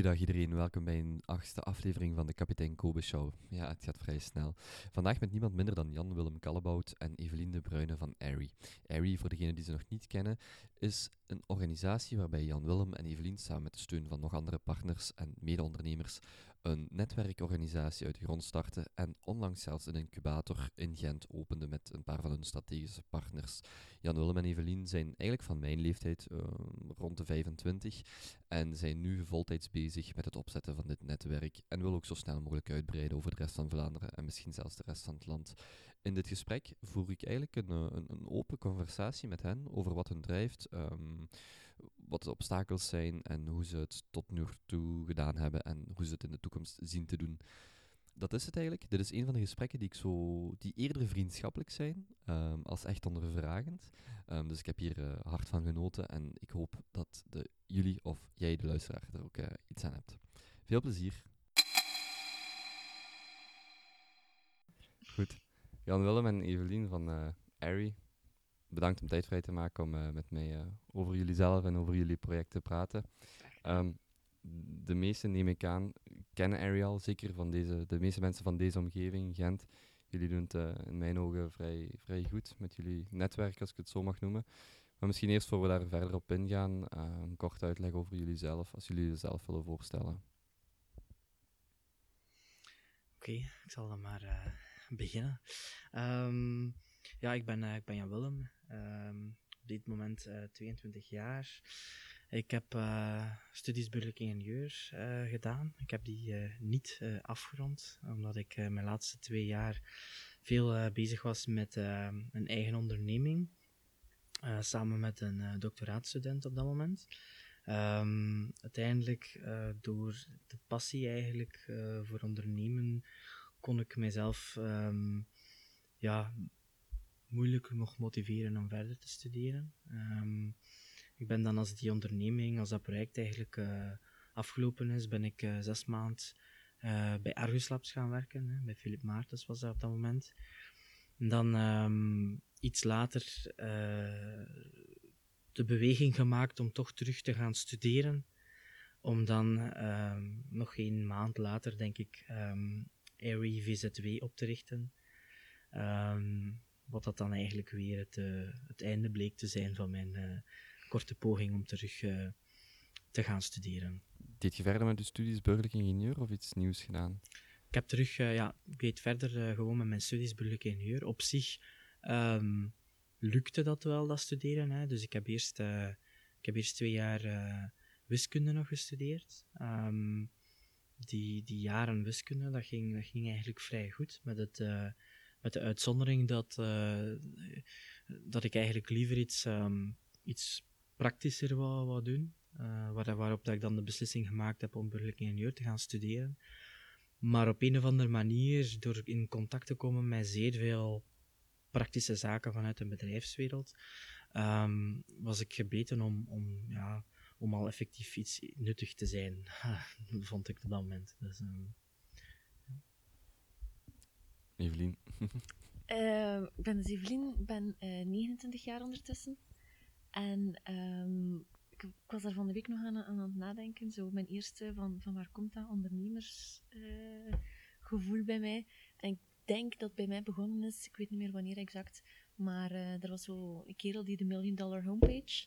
Goeiedag iedereen, welkom bij een achtste aflevering van de Kapitein Kobe Show. Ja, het gaat vrij snel. Vandaag met niemand minder dan Jan-Willem Kallebout en Evelien de Bruyne van Airy. Airy, voor degenen die ze nog niet kennen, is een organisatie waarbij Jan-Willem en Evelien samen met de steun van nog andere partners en mede-ondernemers een netwerkorganisatie uit de grond starten en onlangs zelfs een incubator in Gent opende met een paar van hun strategische partners. Jan-Willem en Evelien zijn eigenlijk van mijn leeftijd, uh, rond de 25, en zijn nu voltijds bezig met het opzetten van dit netwerk en wil ook zo snel mogelijk uitbreiden over de rest van Vlaanderen en misschien zelfs de rest van het land. In dit gesprek voer ik eigenlijk een, een, een open conversatie met hen over wat hun drijft, um, wat de obstakels zijn en hoe ze het tot nu toe gedaan hebben en hoe ze het in de toekomst zien te doen. Dat is het eigenlijk. Dit is een van de gesprekken die ik zo, die eerder vriendschappelijk zijn, um, als echt ondervragend. Um, dus ik heb hier uh, hard van genoten en ik hoop dat de, jullie of jij, de luisteraar, er ook uh, iets aan hebt. Veel plezier. Goed. Jan Willem en Evelien van uh, bedankt om tijd vrij te maken om uh, met mij uh, over jullie zelf en over jullie project te praten. Um, de meeste, neem ik aan, kennen Ariel, zeker van deze, de meeste mensen van deze omgeving, Gent. Jullie doen het uh, in mijn ogen vrij, vrij goed met jullie netwerk, als ik het zo mag noemen. Maar misschien eerst voor we daar verder op ingaan, een kort uitleg over jullie zelf, als jullie jezelf willen voorstellen. Oké, ik zal dan maar beginnen. Um, ja, ik ben, ik ben Jan Willem. Um, op dit moment 22 jaar. Ik heb uh, studies burgerlijk ingenieur uh, gedaan. Ik heb die niet afgerond, omdat ik mijn laatste twee jaar veel bezig was met een eigen onderneming. samen met een doctoraatstudent op dat moment. Um, uiteindelijk, door de passie eigenlijk voor ondernemen, kon ik mezelf ja, moeilijker nog motiveren om verder te studeren. Um, ik ben dan als die onderneming, als dat project eigenlijk uh, afgelopen is, ben ik uh, zes maanden uh, bij Argus Labs gaan werken. Hè, bij Philip Maartens was dat op dat moment. En dan um, iets later de beweging gemaakt om toch terug te gaan studeren. Om dan um, nog een maand later, denk ik, um, Airy VZW op te richten. Wat dat dan eigenlijk weer het, het einde bleek te zijn van mijn korte poging om terug uh, te gaan studeren. Deed je verder met je studies burgerlijk ingenieur of iets nieuws gedaan? Ik heb terug, ja, ik deed verder gewoon met mijn studies burgerlijk ingenieur. Op zich um, lukte dat wel, dat studeren. Hè. Dus ik heb eerst, ik heb eerst twee jaar wiskunde nog gestudeerd. Um, die, die jaren wiskunde, dat ging, dat ging eigenlijk vrij goed. Met, het, met de uitzondering dat, dat ik eigenlijk liever iets, um, iets praktischer wou, wou doen. Uh, waar, waarop dat ik dan de beslissing gemaakt heb om burgerlijk ingenieur te gaan studeren. Maar op een of andere manier, door in contact te komen met zeer veel praktische zaken vanuit de bedrijfswereld, um, was ik gebeten om, om, ja, om al effectief iets nuttig te zijn, vond ik op dat moment. Dus, um, Evelien? uh, ik ben dus Evelien, ik ben uh, 29 jaar ondertussen. En um, ik, ik, was daar van de week nog aan, aan het nadenken. Zo mijn eerste van, van waar komt dat ondernemersgevoel uh, bij mij. En ik denk dat bij mij begonnen is, ik weet niet meer wanneer exact, maar uh, er was zo een kerel die de Million Dollar Homepage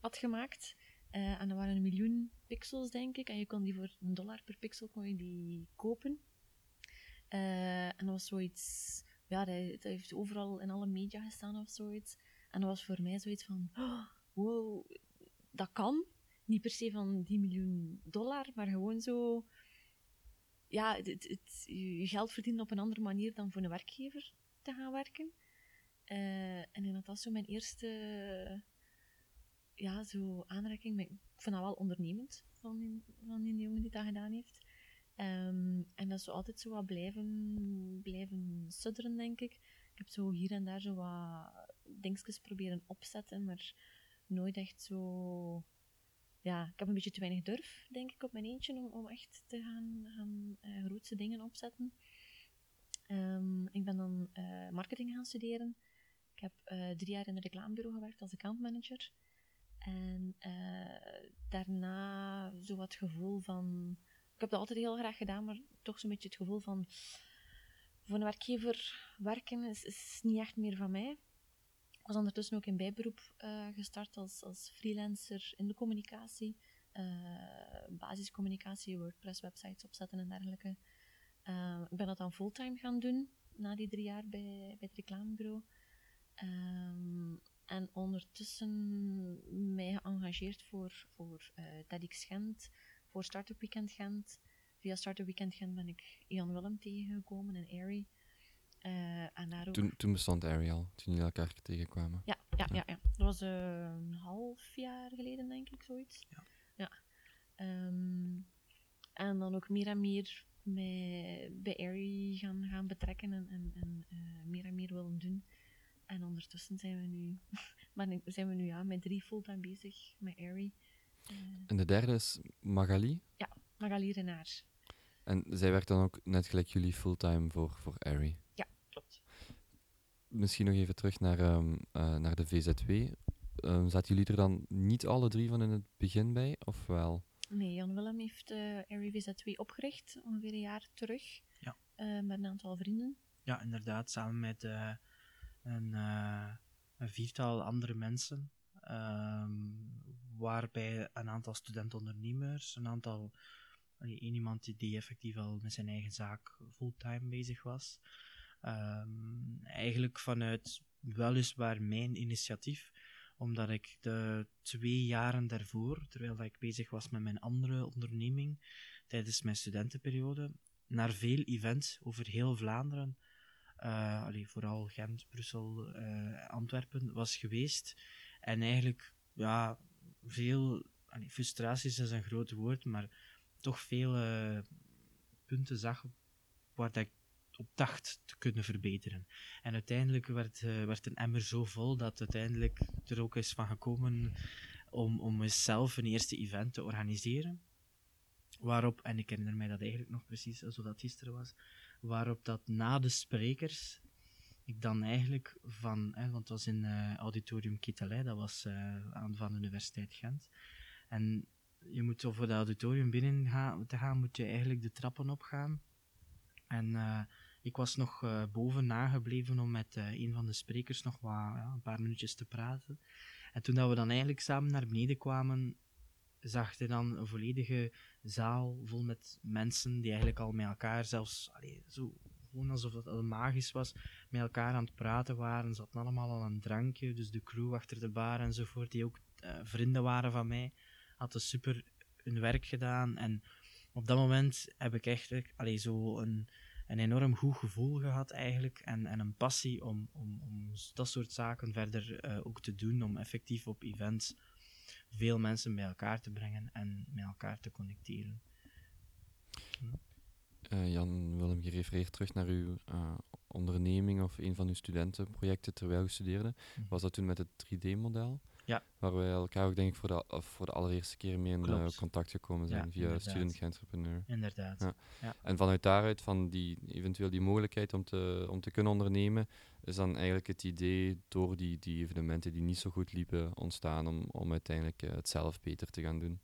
had gemaakt. En er waren een miljoen pixels, denk ik. En je kon die voor een dollar per pixel kon je die kopen. Uh, en dat was zoiets... Ja, dat, heeft overal in alle media gestaan of zoiets. En dat was voor mij zoiets van, oh, wow, dat kan. Niet per se van die miljoen dollar, maar gewoon zo, ja, het, het, je geld verdienen op een andere manier dan voor een werkgever te gaan werken. Uh, en dat was zo mijn eerste, ja, zo aanraking ik vond dat wel ondernemend van die, van die jongen die dat gedaan heeft. En dat zo altijd zo wat blijven, blijven sudderen, denk ik. Ik heb zo hier en daar zo wat dingetjes proberen opzetten, maar nooit echt zo... Ja, ik heb een beetje te weinig durf, denk ik, op mijn eentje om, om echt te gaan, gaan uh, grootste dingen opzetten. Um, ik ben dan uh, marketing gaan studeren. Ik heb uh, drie jaar in een reclamebureau gewerkt als accountmanager. En daarna zo wat gevoel van... Ik heb dat altijd heel graag gedaan, maar toch zo'n beetje het gevoel van... Voor een werkgever werken is, niet echt meer van mij. Ik was ondertussen ook in bijberoep uh, gestart als, als freelancer in de communicatie. Uh, basiscommunicatie, WordPress-websites opzetten en dergelijke. Uh, ik ben dat dan fulltime gaan doen, na die drie jaar bij, bij het reclamebureau. En ondertussen mij geëngageerd voor, voor TEDx Gent, voor Startup Weekend Gent. Via Startup Weekend Gent ben ik Ian Willem tegengekomen en Airy. Uh, en daar ook... toen, toen bestond Airy al, toen jullie elkaar tegenkwamen. Ja, ja, ja. ja, dat was uh, een half jaar geleden, denk ik, zoiets. Ja. ja. Um, en dan ook meer en meer mij bij Airy gaan, gaan betrekken en, en, en uh, meer en meer willen doen. En ondertussen zijn we nu, maar zijn we nu ja, met drie fulltime bezig met Airy. Uh, en de derde is Magali? Ja, Magali Renaar. En zij werkt dan ook net gelijk jullie fulltime voor, voor Airy? Ja, klopt. Misschien nog even terug naar, um, uh, naar de VZW. Um, zaten jullie er dan niet alle drie van in het begin bij, of wel? Nee, Jan Willem heeft uh, Airy VZW opgericht, ongeveer een jaar terug. Ja. Uh, met een aantal vrienden. Ja, inderdaad, samen met uh, een, een, viertal andere mensen. Um, waarbij een aantal studentondernemers, een aantal. Één iemand die, effectief al met zijn eigen zaak fulltime bezig was. Um, eigenlijk vanuit weliswaar mijn initiatief, omdat ik de twee jaren daarvoor, terwijl ik bezig was met mijn andere onderneming, tijdens mijn studentenperiode, naar veel events over heel Vlaanderen, allee, vooral Gent, Brussel, uh, Antwerpen, was geweest. En eigenlijk, ja, veel, frustraties is een groot woord, maar toch veel uh, punten zag waar dat ik op dacht te kunnen verbeteren. En uiteindelijk werd, uh, werd een emmer zo vol dat uiteindelijk er ook is van gekomen om, om zelf een eerste event te organiseren. Waarop, en ik herinner mij dat eigenlijk nog precies zoals dat gisteren was, waarop dat na de sprekers ik dan eigenlijk van, hè, want het was in uh, Auditorium Kittelij, dat was uh, aan van de Universiteit Gent. En je moet voor dat auditorium binnen te gaan, moet je eigenlijk de trappen opgaan. En uh, ik was nog boven nagebleven om met een van de sprekers nog wat, ja, een paar minuutjes te praten. En toen dat we dan eigenlijk samen naar beneden kwamen, zag je dan een volledige zaal vol met mensen die eigenlijk al met elkaar zelfs, allee, zo, gewoon alsof al magisch was, met elkaar aan het praten waren. Ze hadden allemaal al een drankje, dus de crew achter de bar enzovoort, die ook uh, vrienden waren van mij, hadden super hun werk gedaan. En op dat moment heb ik echt allee, zo een een enorm goed gevoel gehad eigenlijk en, en een passie om, om, om dat soort zaken verder uh, ook te doen, om effectief op events veel mensen bij elkaar te brengen en met elkaar te connecteren. Uh, Jan Willem, je refereert terug naar uw uh, onderneming of een van uw studentenprojecten terwijl je studeerde. Mm. Was dat toen met het 3D-model? Ja. Waar wij elkaar ook denk ik voor de, voor de allereerste keer mee in uh, contact gekomen zijn ja, via inderdaad. Student Entrepreneur. Inderdaad. Ja. Ja. En vanuit daaruit, van die, eventueel die mogelijkheid om te, om te kunnen ondernemen, is dan eigenlijk het idee door die, die evenementen die niet zo goed liepen ontstaan om, om uiteindelijk uh, het zelf beter te gaan doen.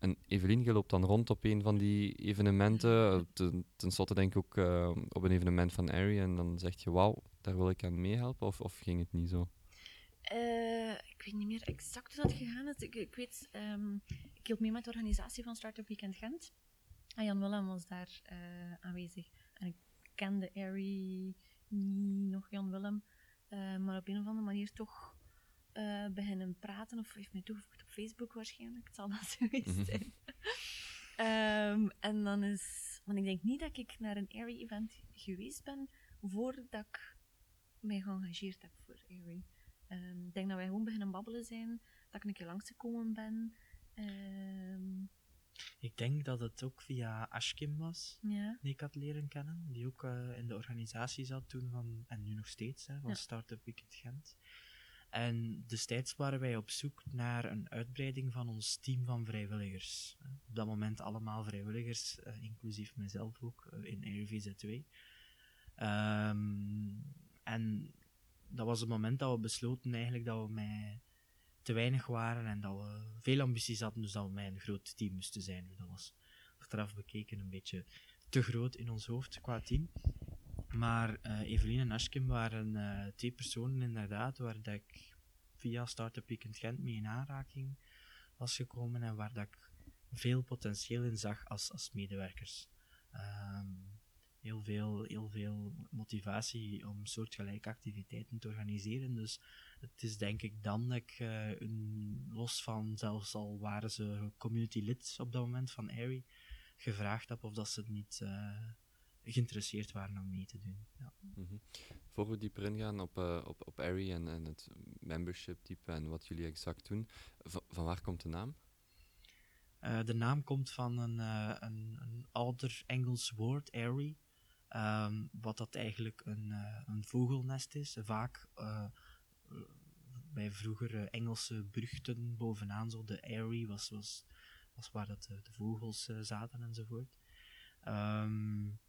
En Evelien, je loopt dan rond op een van die evenementen, ten, ten slotte denk ik ook uh, op een evenement van Airy, en dan zeg je, wauw, daar wil ik aan meehelpen, of, of ging het niet zo? Uh, ik weet niet meer exact hoe dat gegaan is. Ik, ik weet, um, ik hield mee met de organisatie van Startup Weekend Gent. En Jan Willem was daar aanwezig. En ik kende Airy niet nog Jan Willem. Maar op een of andere manier toch beginnen praten. Of heeft mij toegevoegd op Facebook waarschijnlijk. Het zal dat geweest zijn. um, en dan is... Want ik denk niet dat ik naar een Airy event geweest ben voordat ik mij geëngageerd heb voor Airy. Um, ik denk dat wij gewoon beginnen babbelen zijn, dat ik een keer langsgekomen ben. Um, ik denk dat het ook via Ashkim was, ja. die ik had leren kennen, die ook uh, in de organisatie zat toen van, en nu nog steeds, hè, van Ja. Startup Weekend Gent. En destijds waren wij op zoek naar een uitbreiding van ons team van vrijwilligers. Op dat moment allemaal vrijwilligers, uh, inclusief mezelf ook, uh, in RVZ2. Um, en dat was het moment dat we besloten eigenlijk dat we met, te weinig waren en dat we veel ambities hadden, dus dat we met een groot team moesten zijn. Dat was achteraf bekeken een beetje te groot in ons hoofd qua team. Maar uh, Evelien en Ashkim waren uh, twee personen inderdaad waar dat ik via Startup Weekend Gent mee in aanraking was gekomen en waar dat ik veel potentieel in zag als, als medewerkers. Um, heel, veel, heel veel motivatie om soortgelijke activiteiten te organiseren. Dus het is denk ik dan dat ik, uh, een, los van zelfs al waren ze community lid op dat moment van Airy, gevraagd heb of dat ze het niet geïnteresseerd waren om mee te doen. Ja. Mm -hmm. Voor we dieper ingaan op, uh, op, op Airy en, en het membership type en wat jullie exact doen, van, van waar komt de naam? Uh, de naam komt van een, uh, een, een ouder Engels woord, airy, um, wat dat eigenlijk een, een vogelnest is. Vaak bij vroegere Engelse brugten bovenaan, zo de airy was, was, was waar dat de, de vogels zaten enzovoort. Um,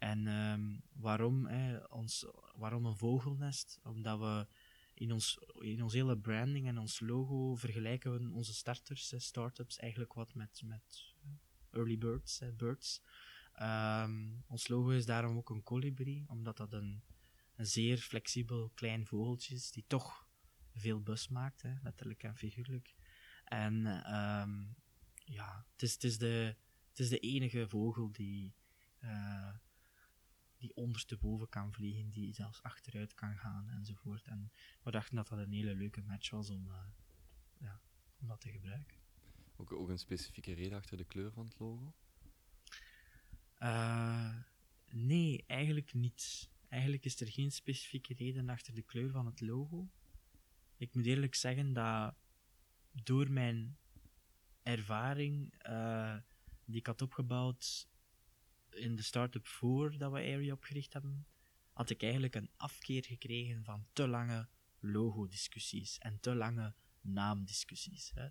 en um, waarom, ons, waarom een vogelnest? Omdat we in ons, in ons hele branding en ons logo vergelijken we onze starters, startups, eigenlijk wat met, met early birds, birds. Um, ons logo is daarom ook een colibri, omdat dat een, zeer flexibel klein vogeltje is, die toch veel bus maakt, letterlijk en figuurlijk. En um, ja, het is, het, is de, het is de enige vogel die uh, die ondersteboven kan vliegen, die zelfs achteruit kan gaan enzovoort. En we dachten dat dat een hele leuke match was om, uh, ja, om dat te gebruiken. Ook, ook een specifieke reden achter de kleur van het logo? Uh, nee, eigenlijk niet. Eigenlijk is er geen specifieke reden achter de kleur van het logo. Ik moet eerlijk zeggen dat door mijn ervaring uh, die ik had opgebouwd in de start-up voor dat we Area opgericht hebben, had ik eigenlijk een afkeer gekregen van te lange logo-discussies en te lange naamdiscussies. Hè.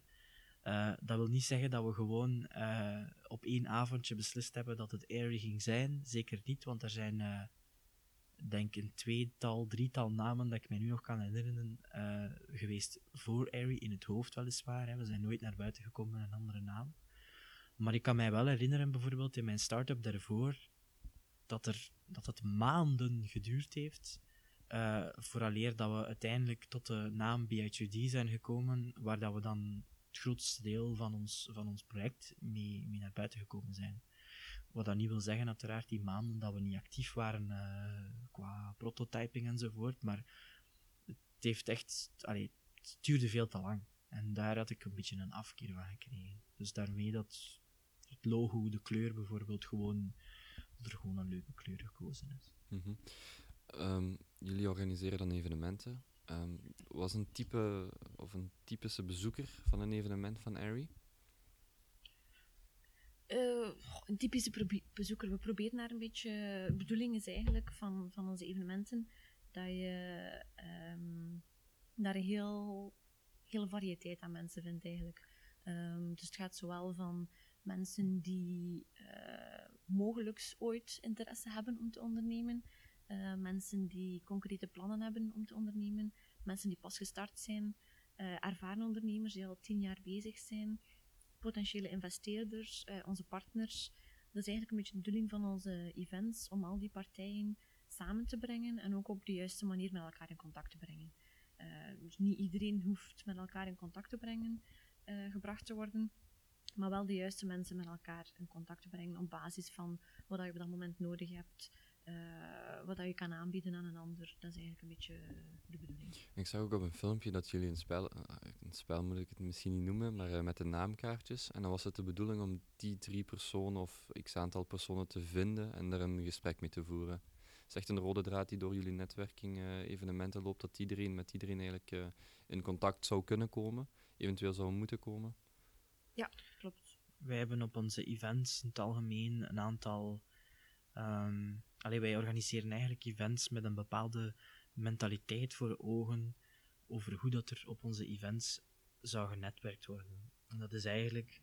Uh, dat wil niet zeggen dat we gewoon uh, op één avondje beslist hebben dat het Airy ging zijn. Zeker niet, want er zijn, uh, denk een tweetal, drietal namen dat ik mij nu nog kan herinneren geweest voor Airy, in het hoofd weliswaar. Hè. We zijn nooit naar buiten gekomen met een andere naam. Maar ik kan mij wel herinneren, bijvoorbeeld in mijn start-up daarvoor, dat, er, dat het maanden geduurd heeft. Uh, vooraleer dat we uiteindelijk tot de naam BHUD zijn gekomen, waar dat we dan het grootste deel van ons, van ons project mee, mee naar buiten gekomen zijn. Wat dat niet wil zeggen, uiteraard, die maanden dat we niet actief waren uh, qua prototyping enzovoort, maar het heeft echt, allee, het duurde veel te lang. En daar had ik een beetje een afkeer van gekregen. Dus daarmee dat het logo, de kleur bijvoorbeeld, gewoon, dat er gewoon een leuke kleur gekozen is. Mm -hmm. um, jullie organiseren dan evenementen. Um, was een type of een typische bezoeker van een evenement van Airy? Uh, een typische bezoeker. We proberen naar een beetje. De bedoeling is eigenlijk van, van onze evenementen dat je um, daar een heel, hele variëteit aan mensen vindt eigenlijk. Um, dus het gaat zowel van mensen die uh, mogelijk ooit interesse hebben om te ondernemen, uh, mensen die concrete plannen hebben om te ondernemen, mensen die pas gestart zijn, uh, ervaren ondernemers die al tien jaar bezig zijn, potentiële investeerders, onze partners. Dat is eigenlijk een beetje de bedoeling van onze events, om al die partijen samen te brengen en ook op de juiste manier met elkaar in contact te brengen. dus niet iedereen hoeft met elkaar in contact te brengen, gebracht te worden maar wel de juiste mensen met elkaar in contact te brengen op basis van wat je op dat moment nodig hebt, uh, wat je kan aanbieden aan een ander. Dat is eigenlijk een beetje de bedoeling. Ik zag ook op een filmpje dat jullie een spel, uh, een spel moet ik het misschien niet noemen, maar uh, met de naamkaartjes. En dan was het de bedoeling om die drie personen of x aantal personen te vinden en er een gesprek mee te voeren. Het is echt een rode draad die door jullie netwerking evenementen loopt, dat iedereen met iedereen eigenlijk in contact zou kunnen komen, eventueel zou moeten komen. Ja. Wij hebben op onze events in het algemeen een aantal. Um, wij organiseren eigenlijk events met een bepaalde mentaliteit voor ogen over hoe dat er op onze events zou genetwerkt worden. En dat is eigenlijk.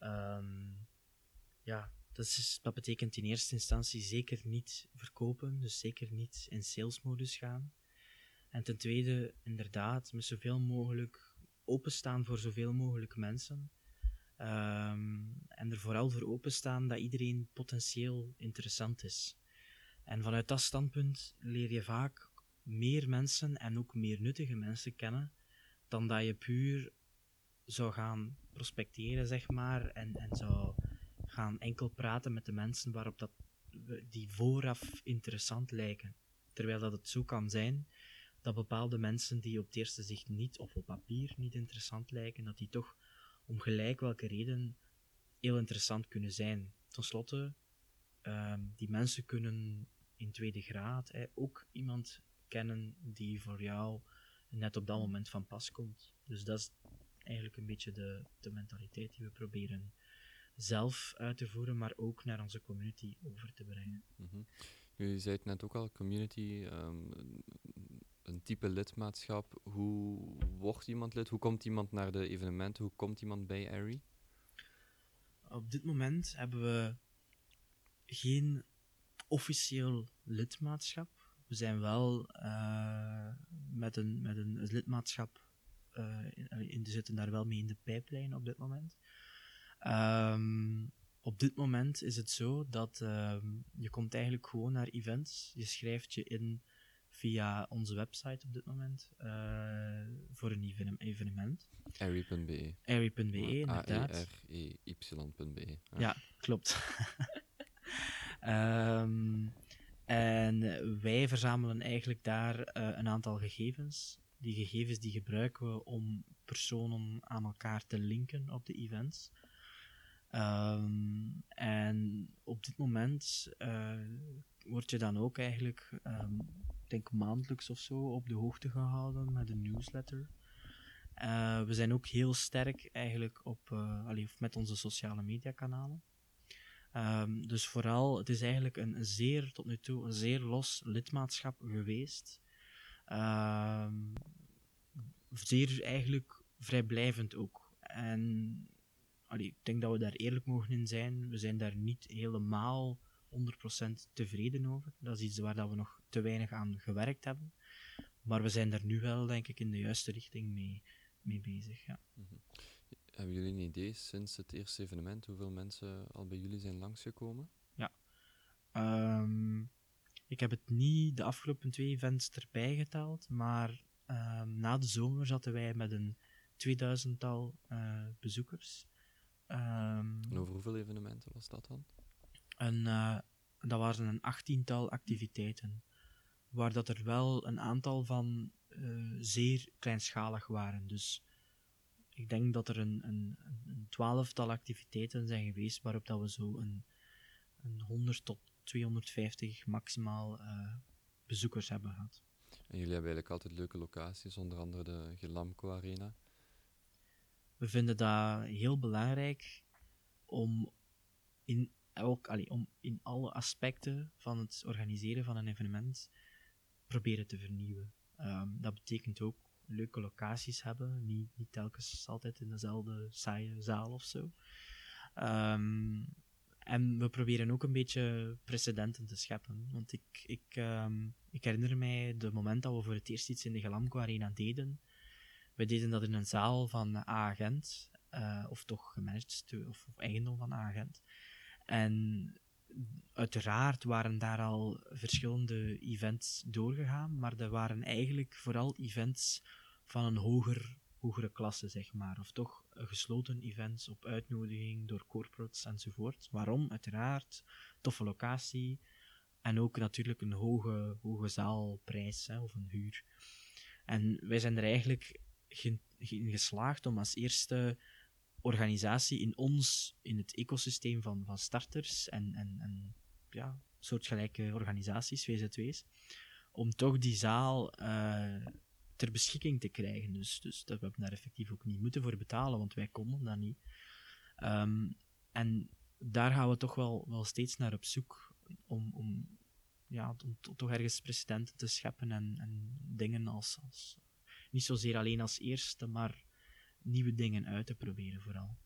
Um, ja, dat, is, dat betekent in eerste instantie zeker niet verkopen, dus zeker niet in salesmodus gaan. En ten tweede, inderdaad, met zoveel mogelijk openstaan voor zoveel mogelijk mensen. Ehm, en er vooral voor openstaan dat iedereen potentieel interessant is. En vanuit dat standpunt leer je vaak meer mensen en ook meer nuttige mensen kennen dan dat je puur zou gaan prospecteren, zeg maar, en, en zou gaan enkel praten met de mensen waarop dat, die vooraf interessant lijken. Terwijl dat het zo kan zijn dat bepaalde mensen die op het eerste zicht niet, of op papier niet interessant lijken, dat die toch om gelijk welke reden heel interessant kunnen zijn. Ten slotte, ehm, die mensen kunnen in tweede graad ook iemand kennen die voor jou net op dat moment van pas komt. Dus dat is eigenlijk een beetje de, de mentaliteit die we proberen zelf uit te voeren, maar ook naar onze community over te brengen. Mm Jullie zei het net ook al, community, um, een type lidmaatschap. Hoe wordt iemand lid? Hoe komt iemand naar de evenementen? Hoe komt iemand bij Airy? Op dit moment hebben we geen officieel lidmaatschap. We zijn wel uh, met, een, met een lidmaatschap uh, in, in, zitten daar wel mee in de pijplijn op dit moment. Um, op dit moment is het zo dat um, je komt eigenlijk gewoon naar events. Je schrijft je in via onze website op dit moment uh, voor een evenement. Airy.be. Airy.be, inderdaad. A-E-R-E-Y.be. Ja. ja, klopt. um, en wij verzamelen eigenlijk daar uh, een aantal gegevens. Die gegevens die gebruiken we om personen aan elkaar te linken op de events. Um, en op dit moment uh, word je dan ook eigenlijk, um, denk maandelijks of zo, op de hoogte gehouden met een newsletter. Uh, we zijn ook heel sterk eigenlijk op, uh, allee, met onze sociale media kanalen. Um, dus vooral, het is eigenlijk een, zeer, tot nu toe, een zeer los lidmaatschap geweest. zeer eigenlijk vrijblijvend ook. En allee, ik denk dat we daar eerlijk mogen in zijn. We zijn daar niet helemaal 100% tevreden over. Dat is iets waar dat we nog te weinig aan gewerkt hebben. Maar we zijn daar nu wel, denk ik, in de juiste richting mee, mee bezig. Ja. Mm -hmm. Hebben jullie een idee sinds het eerste evenement hoeveel mensen al bij jullie zijn langsgekomen? Ja. Um, ik heb het niet de afgelopen twee events erbij geteld, maar um, na de zomer zaten wij met een 2000-tal uh, bezoekers. Um, en over hoeveel evenementen was dat dan? En, uh, dat waren een achttiental activiteiten, waar dat er wel een aantal van uh, zeer kleinschalig waren. Dus ik denk dat er een, een, een twaalftal activiteiten zijn geweest waarop dat we zo een, een 100 tot 250 maximaal uh, bezoekers hebben gehad. En jullie hebben eigenlijk altijd leuke locaties, onder andere de Gelamco Arena. We vinden dat heel belangrijk om in, elk, allee, om in alle aspecten van het organiseren van een evenement proberen te vernieuwen. Um, dat betekent ook leuke locaties hebben, niet, niet telkens altijd in dezelfde saaie zaal of zo. Um, en we proberen ook een beetje precedenten te scheppen. Want ik, ik, um, ik herinner mij de moment dat we voor het eerst iets in de Galamco Arena deden. We deden dat in een zaal van A-agent, uh, of toch gemanaged, of, of eigendom van A-agent. En uiteraard waren daar al verschillende events doorgegaan, maar er waren eigenlijk vooral events van een hoger, hogere klasse, zeg maar. Of toch gesloten events op uitnodiging door corporates enzovoort. Waarom? Uiteraard, toffe locatie en ook natuurlijk een hoge, hoge zaalprijs hè, of een huur. En wij zijn er eigenlijk geslaagd om als eerste organisatie in ons, in het ecosysteem van, van starters en, en, en ja, soortgelijke organisaties, VZW's, om toch die zaal uh, ter beschikking te krijgen. Dus, dus dat we daar effectief ook niet moeten voor betalen, want wij konden dat niet. Um, en daar gaan we toch wel, wel steeds naar op zoek om, om, ja, om toch ergens precedenten te scheppen en, en dingen als, als niet zozeer alleen als eerste, maar nieuwe dingen uit te proberen vooral.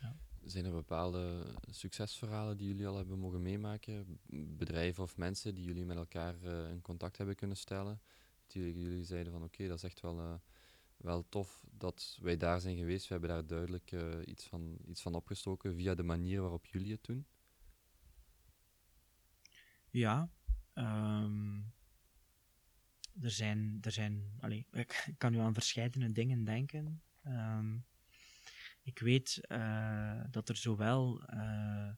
Ja. Zijn er bepaalde succesverhalen die jullie al hebben mogen meemaken? Bedrijven of mensen die jullie met elkaar uh, in contact hebben kunnen stellen? Die jullie zeiden van oké, okay, dat is echt wel uh, wel tof dat wij daar zijn geweest. We hebben daar duidelijk eh, iets, van, iets van opgestoken via de manier waarop jullie het doen. Ja, ehm, er zijn, er zijn ik kan nu aan verschillende dingen denken. Ehm, ik weet eh, dat er zowel eh,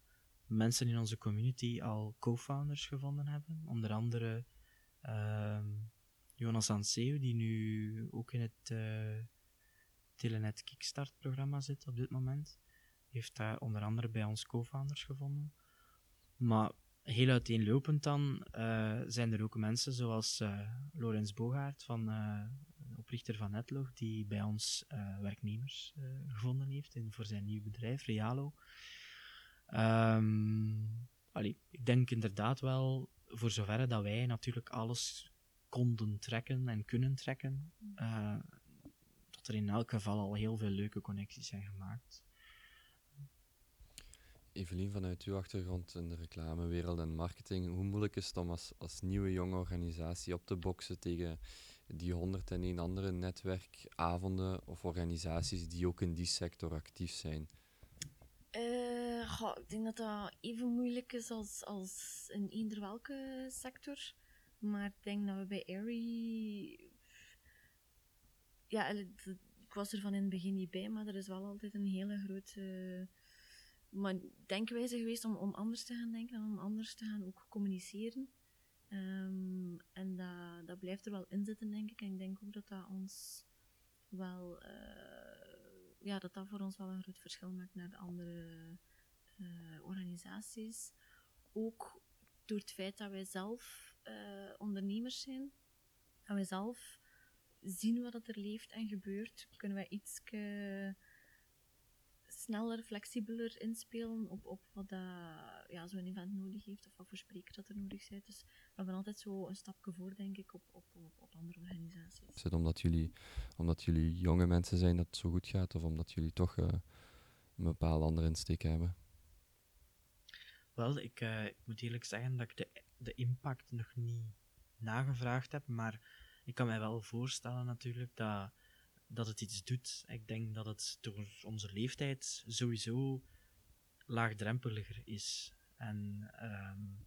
mensen in onze community al co-founders gevonden hebben, onder andere ehm, Jonas Anseu, die nu ook in het uh, Telenet Kickstart-programma zit op dit moment, heeft daar onder andere bij ons co-founders gevonden. Maar heel uiteenlopend dan uh, zijn er ook mensen zoals uh, Lorenz Bogaert, van, uh, oprichter van Netlog, die bij ons werknemers gevonden heeft in, voor zijn nieuw bedrijf, Realo. Um, allee, ik denk inderdaad wel, voor zover dat wij natuurlijk alles konden trekken en kunnen trekken, dat er in elk geval al heel veel leuke connecties zijn gemaakt. Evelien, vanuit uw achtergrond in de reclamewereld en marketing, hoe moeilijk is het om als, als nieuwe jonge organisatie op te boksen tegen die 101 andere netwerkavonden of organisaties die ook in die sector actief zijn? Goh, ik denk dat dat even moeilijk is als, als in eender welke sector. Maar ik denk dat we bij Airy. Ja, ik was er van in het begin niet bij, maar er is wel altijd een hele grote maar denkwijze geweest om, om anders te gaan denken en om anders te gaan ook communiceren. Um, en dat, dat blijft er wel in zitten, denk ik. En ik denk ook dat dat ons wel, uh, ja, dat dat voor ons wel een groot verschil maakt naar de andere uh, organisaties. Ook door het feit dat wij zelf uh, ondernemers zijn en wij zelf zien wat er leeft en gebeurt, kunnen wij iets sneller, flexibeler inspelen op, op wat dat, ja, zo'n event nodig heeft of wat voor sprekers dat er nodig zijn. Dus we hebben altijd zo een stapje voor, denk ik, op, op, op, op andere organisaties. Is het omdat jullie, omdat jullie jonge mensen zijn dat het zo goed gaat, of omdat jullie toch uh, een bepaalde andere insteek hebben? Wel, ik, uh, ik moet eerlijk zeggen dat ik de, de impact nog niet nagevraagd heb, maar ik kan mij wel voorstellen natuurlijk dat dat het iets doet. Ik denk dat het door onze leeftijd sowieso laagdrempeliger is. En um,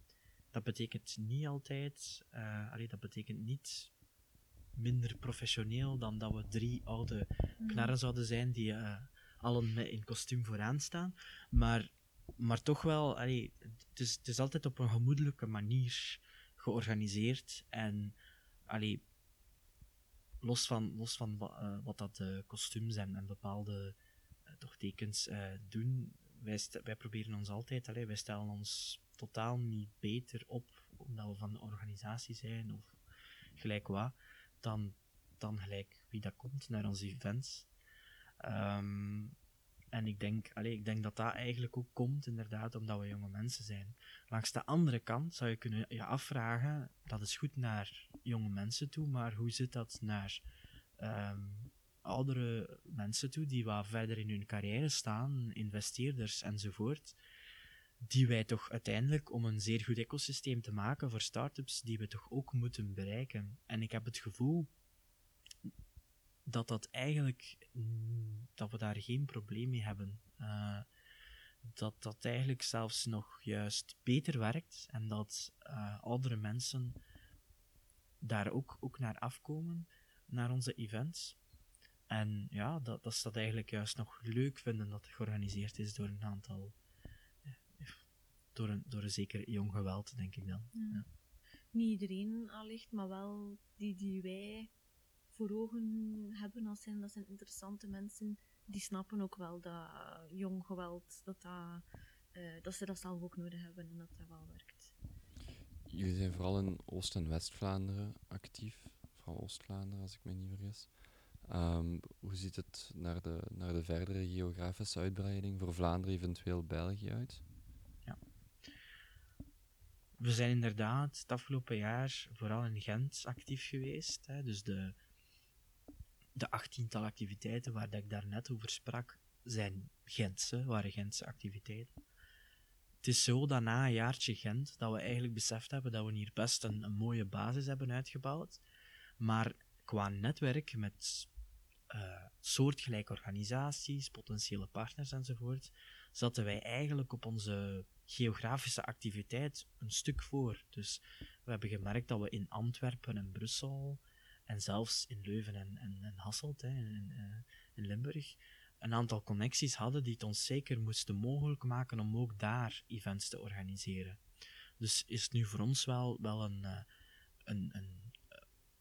dat betekent niet altijd, uh, allee, dat betekent niet minder professioneel dan dat we drie oude mhm. knarren zouden zijn die uh, allen met in kostuum vooraan staan. Maar, maar toch wel, allee, het, is, het is altijd op een gemoedelijke manier georganiseerd. En allee, los van, los van uh, wat dat uh, kostuums en, en bepaalde uh, toch tekens doen, wij, wij proberen ons altijd, allee, wij stellen ons totaal niet beter op omdat we van de organisatie zijn of gelijk wat, dan, dan gelijk wie dat komt naar onze events. Um, en ik denk, allez, ik denk dat dat eigenlijk ook komt, inderdaad, omdat we jonge mensen zijn. Langs de andere kant zou je kunnen je afvragen, dat is goed naar jonge mensen toe, maar hoe zit dat naar um, oudere mensen toe, die wat verder in hun carrière staan, investeerders enzovoort, die wij toch uiteindelijk, om een zeer goed ecosysteem te maken voor start-ups, die we toch ook moeten bereiken. En ik heb het gevoel dat dat eigenlijk, dat we daar geen probleem mee hebben. Uh, dat dat eigenlijk zelfs nog juist beter werkt en dat uh, oudere mensen daar ook, ook naar afkomen, naar onze events. En ja, dat, dat ze dat eigenlijk juist nog leuk vinden dat het georganiseerd is door een aantal, eh, door een, door een zeker jong geweld, denk ik dan. Ja. Ja. Niet iedereen allicht, maar wel die die wij voor ogen hebben als zijn, dat zijn interessante mensen, die snappen ook wel dat uh, jong geweld, dat, dat, uh, dat ze dat zelf ook nodig hebben en dat dat wel werkt. Jullie zijn vooral in Oost- en West-Vlaanderen actief, vooral Oost-Vlaanderen als ik me niet vergis. Um, hoe ziet het naar de, naar de verdere geografische uitbreiding voor Vlaanderen, eventueel België uit? Ja. We zijn inderdaad het afgelopen jaar vooral in Gent actief geweest. Hè, dus de de achttiental activiteiten waar dat ik daarnet over sprak, zijn Gentse, waren Gentse activiteiten. Het is zo dat na een jaartje Gent, dat we eigenlijk beseft hebben dat we hier best een, mooie basis hebben uitgebouwd, maar qua netwerk met eh, soortgelijke organisaties, potentiële partners enzovoort, zaten wij eigenlijk op onze geografische activiteit een stuk voor. Dus we hebben gemerkt dat we in Antwerpen en Brussel en zelfs in Leuven en, en, en Hasselt, hè, in, eh, in Limburg, een aantal connecties hadden die het ons zeker moesten mogelijk maken om ook daar events te organiseren. Dus is het nu voor ons wel, wel een, eh, een, een,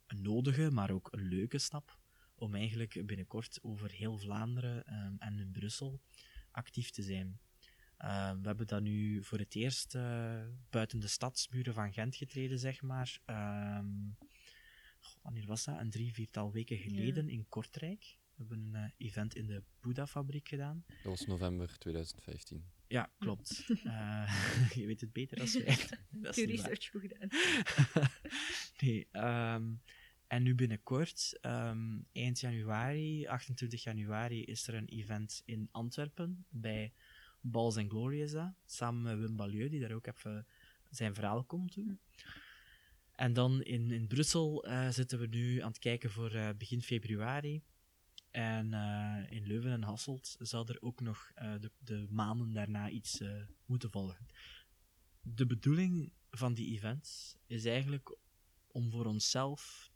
een nodige, maar ook een leuke stap om eigenlijk binnenkort over heel Vlaanderen ehm, en in Brussel actief te zijn. Ehm, we hebben dat nu voor het eerst eh, buiten de stadsmuren van Gent getreden, zeg maar. Ehm, wanneer was dat? Een drie, viertal weken geleden in Kortrijk. We hebben een eh, event in de Boeddha-fabriek gedaan. Dat was november 2015. Ja, klopt. Eh, je weet het beter als wij. Dat Je research goed gedaan. nee, ehm, en nu binnenkort, ehm, eind januari, 28 januari, is er een event in Antwerpen bij Balls and Glory is dat, samen met Wim Balieu, die daar ook even zijn verhaal komt doen. En dan in, in Brussel eh, zitten we nu aan het kijken voor eh, begin februari. En eh, in Leuven en Hasselt zal er ook nog de, de maanden daarna iets moeten volgen. De bedoeling van die events is eigenlijk om voor onszelf,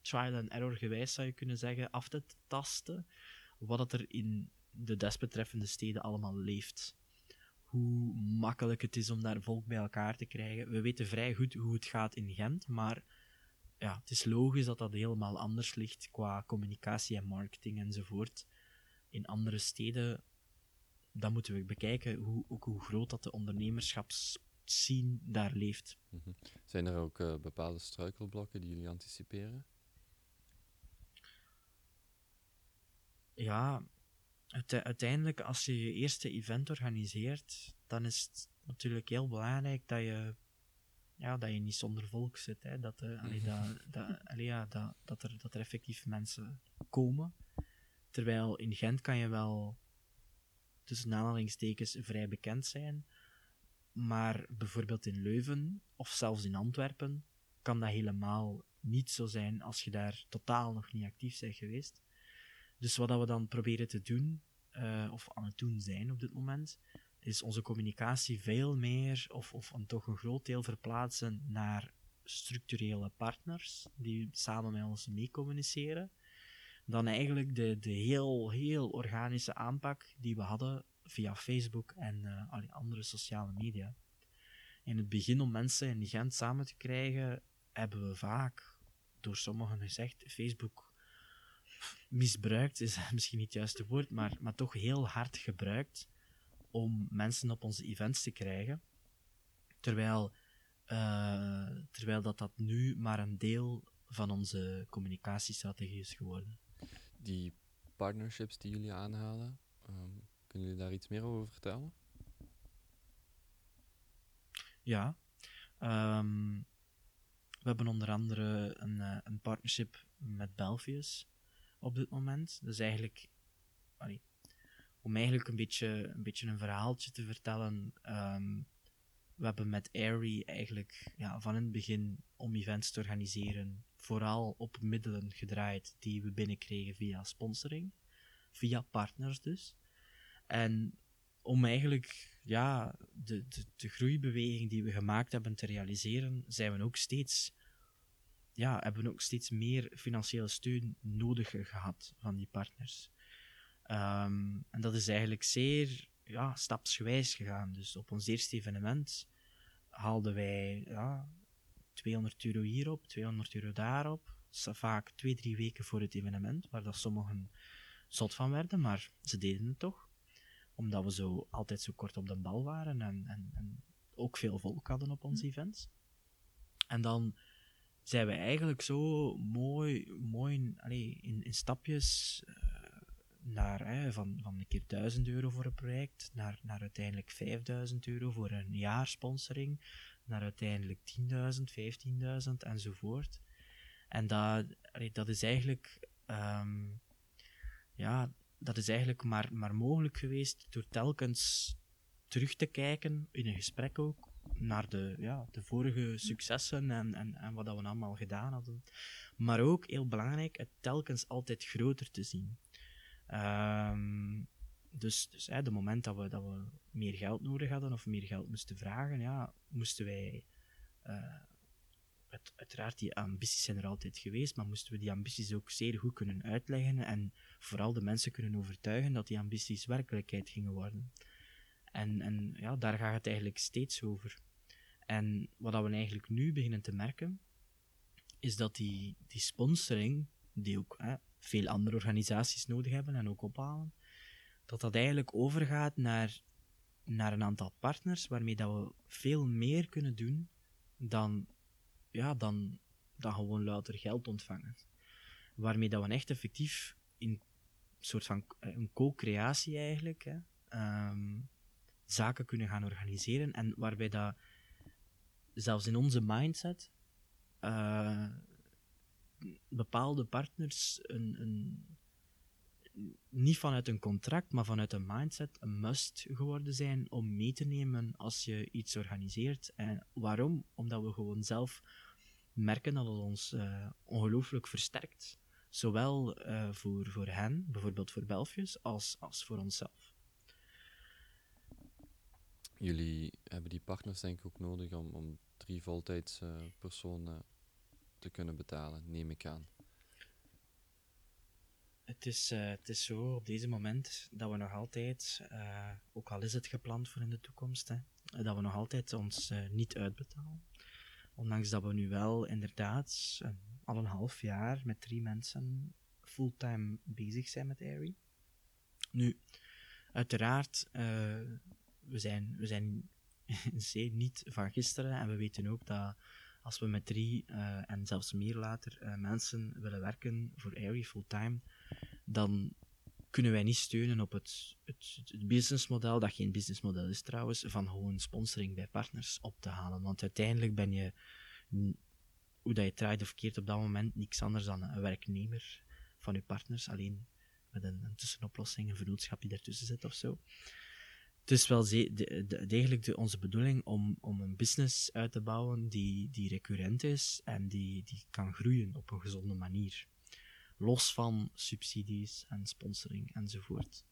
trial and error gewijs zou je kunnen zeggen, af te tasten wat er in de desbetreffende steden allemaal leeft. Hoe makkelijk het is om daar volk bij elkaar te krijgen. We weten vrij goed hoe het gaat in Gent, maar ja, het is logisch dat dat helemaal anders ligt qua communicatie en marketing enzovoort. In andere steden, dan moeten we bekijken hoe, ook hoe groot dat de ondernemerschapsscene daar leeft. Mhm. Zijn er ook eh, bepaalde struikelblokken die jullie anticiperen? Ja, uiteindelijk als je je eerste event organiseert, dan is het natuurlijk heel belangrijk dat je, ja, dat je niet zonder volk zit. Hè. Dat, allee, dat, dat, allee, ja, dat, dat, er, dat er effectief mensen komen. Terwijl in Gent kan je wel tussen aanhalingstekens vrij bekend zijn. Maar bijvoorbeeld in Leuven of zelfs in Antwerpen kan dat helemaal niet zo zijn als je daar totaal nog niet actief bent geweest. Dus wat we dan proberen te doen, eh, of aan het doen zijn op dit moment, is onze communicatie veel meer, of, of een, toch een groot deel verplaatsen naar structurele partners die samen met ons mee communiceren, dan eigenlijk de, de heel, heel organische aanpak die we hadden via Facebook en eh, alle andere sociale media. In het begin om mensen in Gent samen te krijgen, hebben we vaak, door sommigen gezegd, Facebook misbruikt, is misschien niet het juiste woord, maar, maar toch heel hard gebruikt om mensen op onze events te krijgen. Terwijl, eh, terwijl dat, dat nu maar een deel van onze communicatiestrategie is geworden. Die partnerships die jullie aanhalen, ehm, kunnen jullie daar iets meer over vertellen? Ja. Ehm, we hebben onder andere een, eh, een partnership met Belfius op dit moment. Dus eigenlijk, om eigenlijk een beetje, een beetje een verhaaltje te vertellen. ehm, we hebben met Airy eigenlijk ja, van in het begin om events te organiseren, vooral op middelen gedraaid die we binnenkregen via sponsoring, via partners dus. En om eigenlijk ja, de, de, de groeibeweging die we gemaakt hebben te realiseren, zijn we ook steeds, ja, hebben we ook steeds meer financiële steun nodig gehad van die partners. Ehm, en dat is eigenlijk zeer ja, stapsgewijs gegaan. Dus op ons eerste evenement haalden wij ja, 200 euro hierop, 200 euro daarop. Vaak twee, drie weken voor het evenement, waar dat sommigen zot van werden, maar ze deden het toch omdat we zo altijd zo kort op de bal waren en, en, en ook veel volk hadden op onze events. En dan zijn we eigenlijk zo mooi, mooi allee, in, in stapjes eh, naar, hè, van, van een keer 1000 euro voor een project, naar, naar uiteindelijk 5000 euro voor een jaar sponsoring, naar uiteindelijk 10.000, 15.000 enzovoort. En dat, dat is eigenlijk ehm, ja, dat is eigenlijk maar, maar mogelijk geweest door telkens terug te kijken, in een gesprek ook, naar de, ja, de vorige successen en, en, en wat dat we allemaal gedaan hadden. Maar ook, heel belangrijk, het telkens altijd groter te zien. Ehm, dus dus hè, de moment dat we, dat we meer geld nodig hadden of meer geld moesten vragen, ja, moesten wij. eh, het, uiteraard, die ambities zijn er altijd geweest, maar moesten we die ambities ook zeer goed kunnen uitleggen en vooral de mensen kunnen overtuigen dat die ambities werkelijkheid gingen worden. En, en ja, daar gaat het eigenlijk steeds over. En wat we eigenlijk nu beginnen te merken, is dat die, die sponsoring, die ook hè, veel andere organisaties nodig hebben en ook ophalen, dat dat eigenlijk overgaat naar, naar een aantal partners waarmee dat we veel meer kunnen doen dan, ja, dan, dan gewoon louter geld ontvangen. Waarmee dat we echt effectief in een soort van eh, een co-creatie eigenlijk, hè, ehm, zaken kunnen gaan organiseren en waarbij dat zelfs in onze mindset eh, bepaalde partners een, een, niet vanuit een contract, maar vanuit een mindset een must geworden zijn om mee te nemen als je iets organiseert. En waarom? Omdat we gewoon zelf merken dat het ons eh, ongelooflijk versterkt. Zowel eh, voor, voor hen, bijvoorbeeld voor Belfius, als, als voor onszelf. Jullie hebben die partners denk ik ook nodig om, om drie voltijdse personen te kunnen betalen, neem ik aan. Het is, eh, het is zo op deze moment dat we nog altijd, eh, ook al is het gepland voor in de toekomst, hè, dat we nog altijd ons eh, niet uitbetalen. Ondanks dat we nu wel inderdaad al een half jaar met drie mensen fulltime bezig zijn met Airy. Nu, uiteraard, we zijn, we zijn zeer niet van gisteren en we weten ook dat als we met drie eh, en zelfs meer later eh, mensen willen werken voor Airy fulltime, dan kunnen wij niet steunen op het, het, het businessmodel, dat geen businessmodel is trouwens, van gewoon sponsoring bij partners op te halen. Want uiteindelijk ben je, hoe dat je draait of keert op dat moment, niks anders dan een werknemer van je partners, alleen met een, tussenoplossing, een vernootschap die daartussen zit of zo. Het is wel degelijk de, onze bedoeling om, om een business uit te bouwen die, die recurrent is en die, die kan groeien op een gezonde manier los van subsidies en sponsoring enzovoort.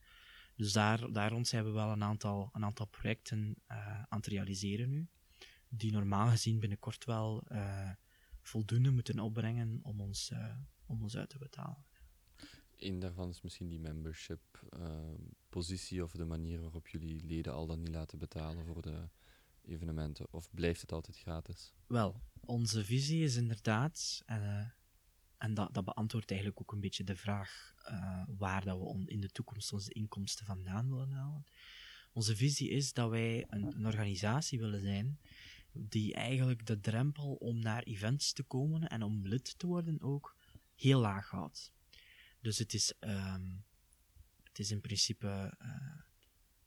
Dus daar, daar rond zijn we wel een aantal, een aantal projecten eh, aan het realiseren nu, die normaal gezien binnenkort wel eh, voldoende moeten opbrengen om ons, eh, om ons uit te betalen. Eén daarvan is misschien die membership eh, positie of de manier waarop jullie leden al dan niet laten betalen voor de evenementen. Of blijft het altijd gratis? Wel, onze visie is inderdaad, eh, en dat, dat beantwoordt eigenlijk ook een beetje de vraag eh, waar dat we in de toekomst onze inkomsten vandaan willen halen. Onze visie is dat wij een, organisatie willen zijn die eigenlijk de drempel om naar events te komen en om lid te worden ook heel laag houdt. Dus het is, ehm, is in principe eh,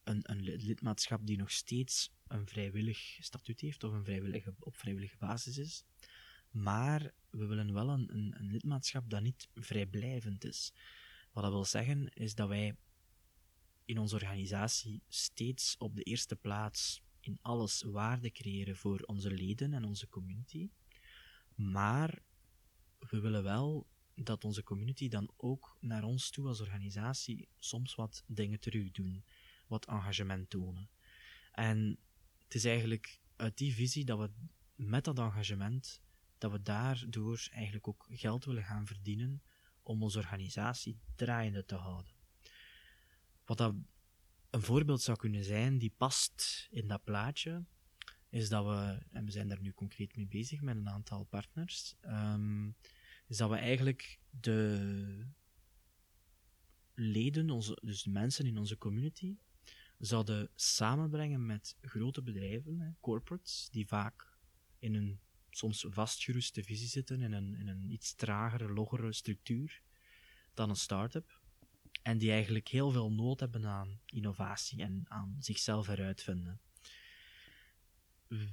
een, een li- lidmaatschap die nog steeds een vrijwillig statuut heeft of een vrijwillige, op vrijwillige basis is. Maar we willen wel een, een, een lidmaatschap dat niet vrijblijvend is. Wat dat wil zeggen is dat wij in onze organisatie steeds op de eerste plaats in alles waarde creëren voor onze leden en onze community. Maar we willen wel dat onze community dan ook naar ons toe als organisatie soms wat dingen terug doen, wat engagement tonen. En het is eigenlijk uit die visie dat we met dat engagement, dat we daardoor eigenlijk ook geld willen gaan verdienen om onze organisatie draaiende te houden. Wat een voorbeeld zou kunnen zijn die past in dat plaatje, is dat we, en we zijn daar nu concreet mee bezig met een aantal partners, ehm, is dat we eigenlijk de leden, onze, dus de mensen in onze community, zouden samenbrengen met grote bedrijven, hè, corporates, die vaak in een soms vastgeroeste visie zitten, in een, in een iets tragere, loggere structuur dan een start-up. En die eigenlijk heel veel nood hebben aan innovatie en aan zichzelf heruitvinden.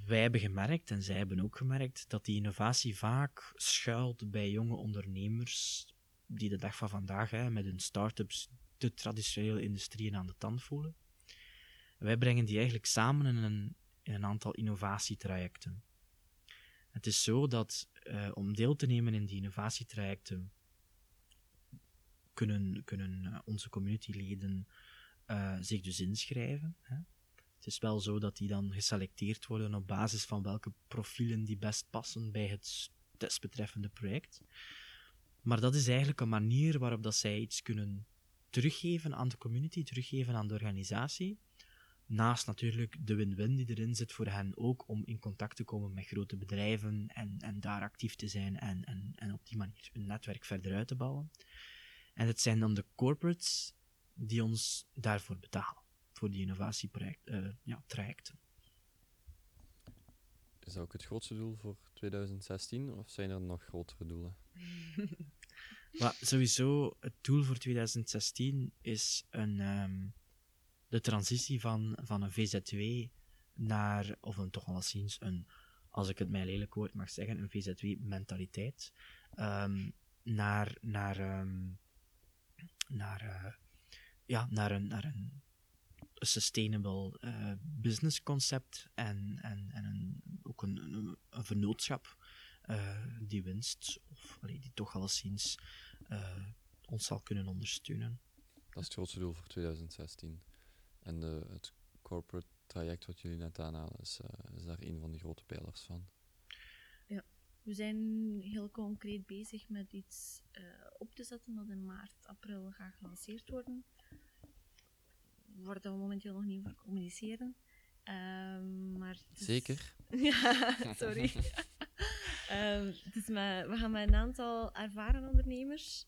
Wij hebben gemerkt, en zij hebben ook gemerkt, dat die innovatie vaak schuilt bij jonge ondernemers die de dag van vandaag hè, met hun start-ups de traditionele industrieën aan de tand voelen. Wij brengen die eigenlijk samen in een, een aantal innovatietrajecten. Het is zo dat uh, om deel te nemen in die innovatietrajecten kunnen, kunnen uh, onze communityleden uh, zich dus inschrijven. Hè. Het is wel zo dat die dan geselecteerd worden op basis van welke profielen die best passen bij het desbetreffende project. Maar dat is eigenlijk een manier waarop dat zij iets kunnen teruggeven aan de community, teruggeven aan de organisatie. Naast natuurlijk de win-win die erin zit voor hen ook om in contact te komen met grote bedrijven en, en daar actief te zijn en, en, en op die manier hun netwerk verder uit te bouwen. En het zijn dan de corporates die ons daarvoor betalen, voor die innovatietrajecten. Uh, ja, trajecten. Is dat ook het grootste doel voor 2016 of zijn er nog grotere doelen? maar sowieso, het doel voor 2016 is een, um, de transitie van, van een VZW naar, of een toch alleszins een, als ik het mij lelijk woord mag zeggen, een VZW-mentaliteit, um, naar, naar, um, naar, uh, ja, naar een, naar een sustainable uh, business concept en, en, en een, ook een, een, een vennootschap uh, die winst, of allee, die toch alleszins uh, ons zal kunnen ondersteunen. Dat is het grootste doel voor 2016. En de, het corporate traject wat jullie net aanhalen, is, is daar een van de grote pijlers van. Ja, we zijn heel concreet bezig met iets op te zetten dat in maart, april gaat gelanceerd worden waar we momenteel nog niet over communiceren. Um, maar is... Zeker? ja, sorry. um, dus met, we gaan met een aantal ervaren ondernemers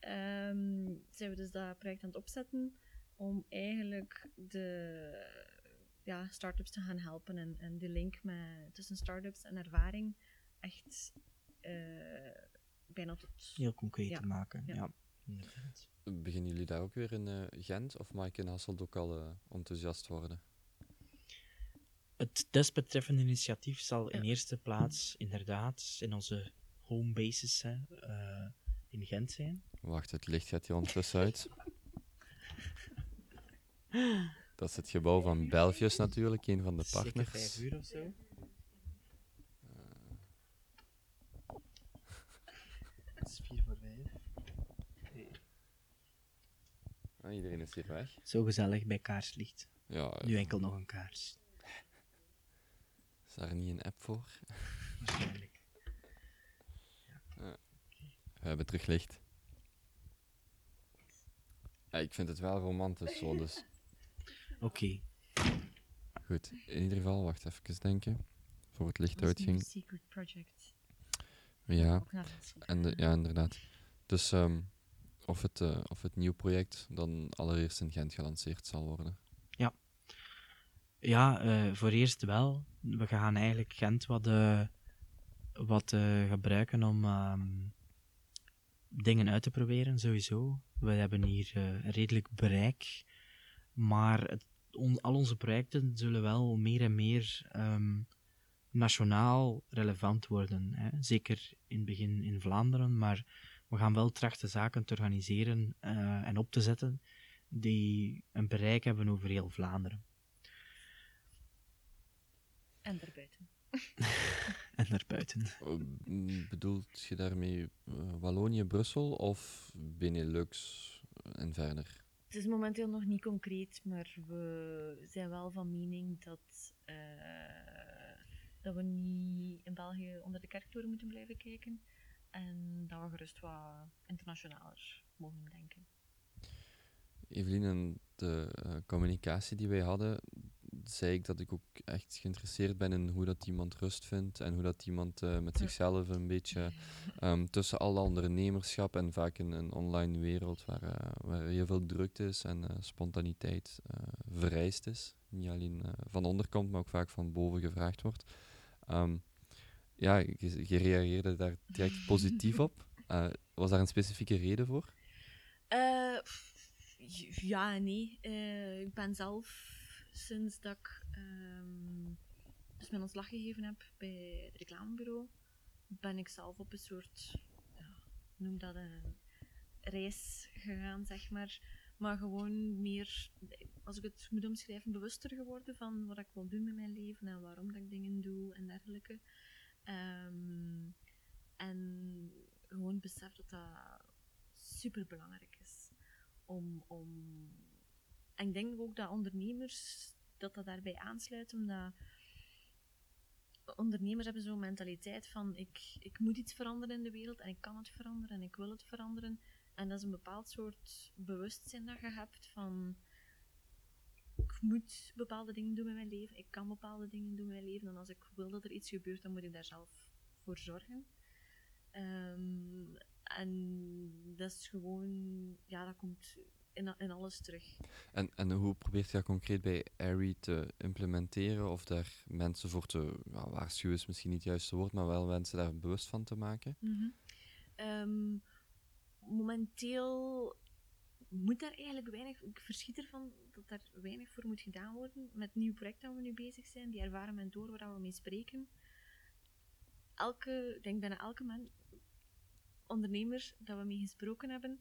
um, zijn we dus dat project aan het opzetten om eigenlijk de ja, start-ups te gaan helpen en, en de link met, tussen start-ups en ervaring echt uh, bijna tot... Heel concreet ja. te maken, ja. ja. Beginnen jullie daar ook weer in uh, Gent of mag ik in Hasselt ook al uh, enthousiast worden? Het desbetreffende initiatief zal in eerste plaats inderdaad in onze home bases uh, in Gent zijn. Wacht, het licht gaat hier ondertussen uit. Dat is het gebouw van Belgius natuurlijk, een van de partners. Zeker vijf uur of zo. Het is vier voor vijf. Ah, iedereen is hier weg. Zo gezellig bij kaarslicht. Ja, Nu enkel nog een kaars. Is daar niet een app voor? Waarschijnlijk. Ja. We hebben terug licht. Ja, ik vind het wel romantisch zo, dus... Oké. Okay. Goed, in ieder geval, wacht even denken. Voor het licht uitging. secret project. Ja, en de, ja inderdaad. Dus um, of het, uh, of het nieuw project dan allereerst in Gent gelanceerd zal worden. Ja, ja uh, voor eerst wel. We gaan eigenlijk Gent wat, uh, wat gebruiken om um, dingen uit te proberen, sowieso. We hebben hier redelijk bereik, maar al onze projecten zullen wel meer en meer um, nationaal relevant worden. Hè. Zeker in het begin in Vlaanderen, maar we gaan wel trachten zaken te organiseren uh, en op te zetten die een bereik hebben over heel Vlaanderen. En daarbuiten. en daarbuiten. Oh, bedoelt je daarmee uh, Wallonië, Brussel of Benelux en verder? Het is momenteel nog niet concreet, maar we zijn wel van mening dat, uh, dat we niet in België onder de kerktoren moeten blijven kijken. En dat we gerust wat internationaler mogen denken. Evelien, in de uh, communicatie die wij hadden, zei ik dat ik ook echt geïnteresseerd ben in hoe dat iemand rust vindt en hoe dat iemand uh, met zichzelf een beetje um, tussen alle ondernemerschap en vaak in een online wereld waar, uh, waar heel veel drukte is en spontaniteit vereist is. Niet alleen van onder komt, maar ook vaak van boven gevraagd wordt. Um, ja, je, je, reageerde daar direct positief op. Uh, was daar een specifieke reden voor? Uh, ja, nee. Uh, ik ben zelf sinds dat ik um, dus mijn ontslag gegeven heb bij het reclamebureau, ben ik zelf op een soort, ja, noem dat een reis gegaan, zeg maar, maar gewoon meer, als ik het moet omschrijven, bewuster geworden van wat ik wil doen met mijn leven en waarom dat ik dingen doe en dergelijke. Ehm, en gewoon besef dat dat super belangrijk is. Om, om... En ik denk ook dat ondernemers dat dat daarbij aansluit, omdat ondernemers hebben zo'n mentaliteit van ik, ik moet iets veranderen in de wereld en ik kan het veranderen en ik wil het veranderen. En dat is een bepaald soort bewustzijn dat je hebt van ik moet bepaalde dingen doen met mijn leven, ik kan bepaalde dingen doen met mijn leven en als ik wil dat er iets gebeurt, dan moet ik daar zelf voor zorgen. Ehm, en dat is gewoon, ja, dat komt in, in alles terug. En, en hoe probeert je dat concreet bij Airy te implementeren? Of daar mensen voor te waarschuwen is misschien niet het juiste woord, maar wel mensen daar bewust van te maken? Mhm. Ehm, momenteel moet daar eigenlijk weinig, ik verschiet ervan dat daar weinig voor moet gedaan worden. Met nieuw project dat we nu bezig zijn, die ervaren mentor waar we mee spreken. Elke, ik denk bijna elke man, ondernemer dat we mee gesproken hebben,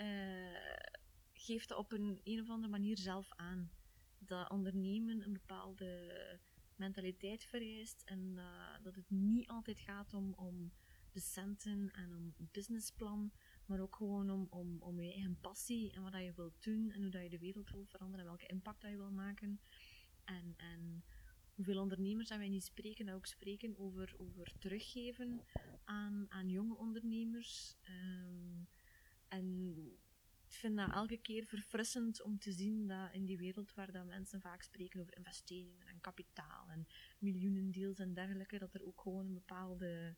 uh, geeft op een, een of andere manier zelf aan. Dat ondernemen een bepaalde mentaliteit vereist en uh, dat het niet altijd gaat om, om de centen en om businessplan, maar ook gewoon om, om, je eigen passie en wat dat je wilt doen en hoe dat je de wereld wil veranderen en welke impact dat je wil maken. En, en hoeveel ondernemers dat wij niet spreken, dat ook spreken over, over teruggeven aan, aan jonge ondernemers. Um, en ik vind dat elke keer verfrissend om te zien dat in die wereld waar dat mensen vaak spreken over investeringen en kapitaal en miljoenen deals en dergelijke, dat er ook gewoon een bepaalde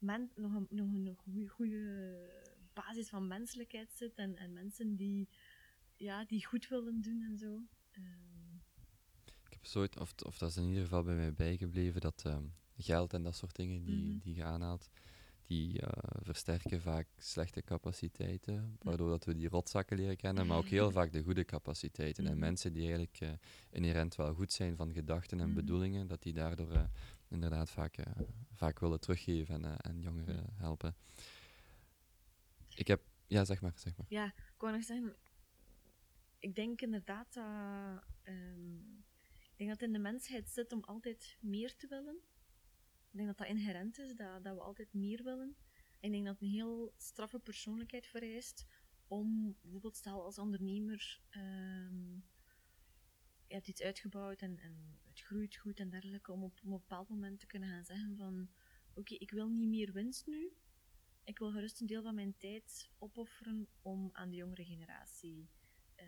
men, nog een, nog een goede basis van menselijkheid zit en, en mensen die, ja, die goed willen doen en zo. Um. Ik heb zoiets, of, of dat is in ieder geval bij mij bijgebleven, dat um, geld en dat soort dingen die, mm -hmm. die je aanhaalt, die uh, versterken vaak slechte capaciteiten, waardoor dat we die rotzakken leren kennen, maar ook heel vaak de goede capaciteiten. En mensen die eigenlijk uh, inherent wel goed zijn van gedachten en bedoelingen, dat die daardoor uh, inderdaad vaak, vaak willen teruggeven en, en jongeren helpen. Ik heb... Ja, zeg maar, zeg maar. Ja, ik wou nog zeggen... Ik denk inderdaad dat... Um, ik denk dat in de mensheid zit om altijd meer te willen. Ik denk dat dat inherent is, dat, dat we altijd meer willen. Ik denk dat een heel straffe persoonlijkheid vereist om bijvoorbeeld, stel als ondernemer, um, je hebt iets uitgebouwd en, en het groeit goed en dergelijke, om op, een bepaald moment te kunnen gaan zeggen van, oké, ik wil niet meer winst nu, ik wil gerust een deel van mijn tijd opofferen om aan de jongere generatie uh,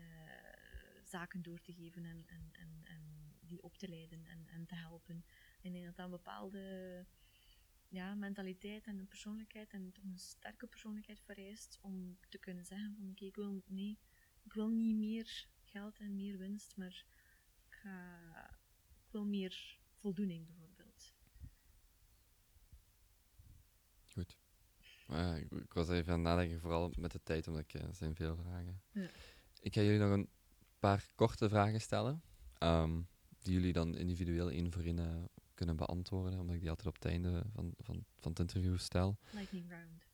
zaken door te geven en, en, en, en die op te leiden en, en te helpen. Ik denk dat dat een bepaalde ja, mentaliteit en een persoonlijkheid en toch een sterke persoonlijkheid vereist om te kunnen zeggen van oké, ik wil nee, ik wil niet meer geld en meer winst, maar ik, ga, ik wil meer voldoening bijvoorbeeld. Goed. Uh, ik, ik, was even aan het nadenken, vooral met de tijd, omdat ik, er zijn veel vragen. Ja. Ik ga jullie nog een paar korte vragen stellen, um, die jullie dan individueel één voor één uh, kunnen beantwoorden, omdat ik die altijd op het einde van, van, van het interview stel. Lightning round.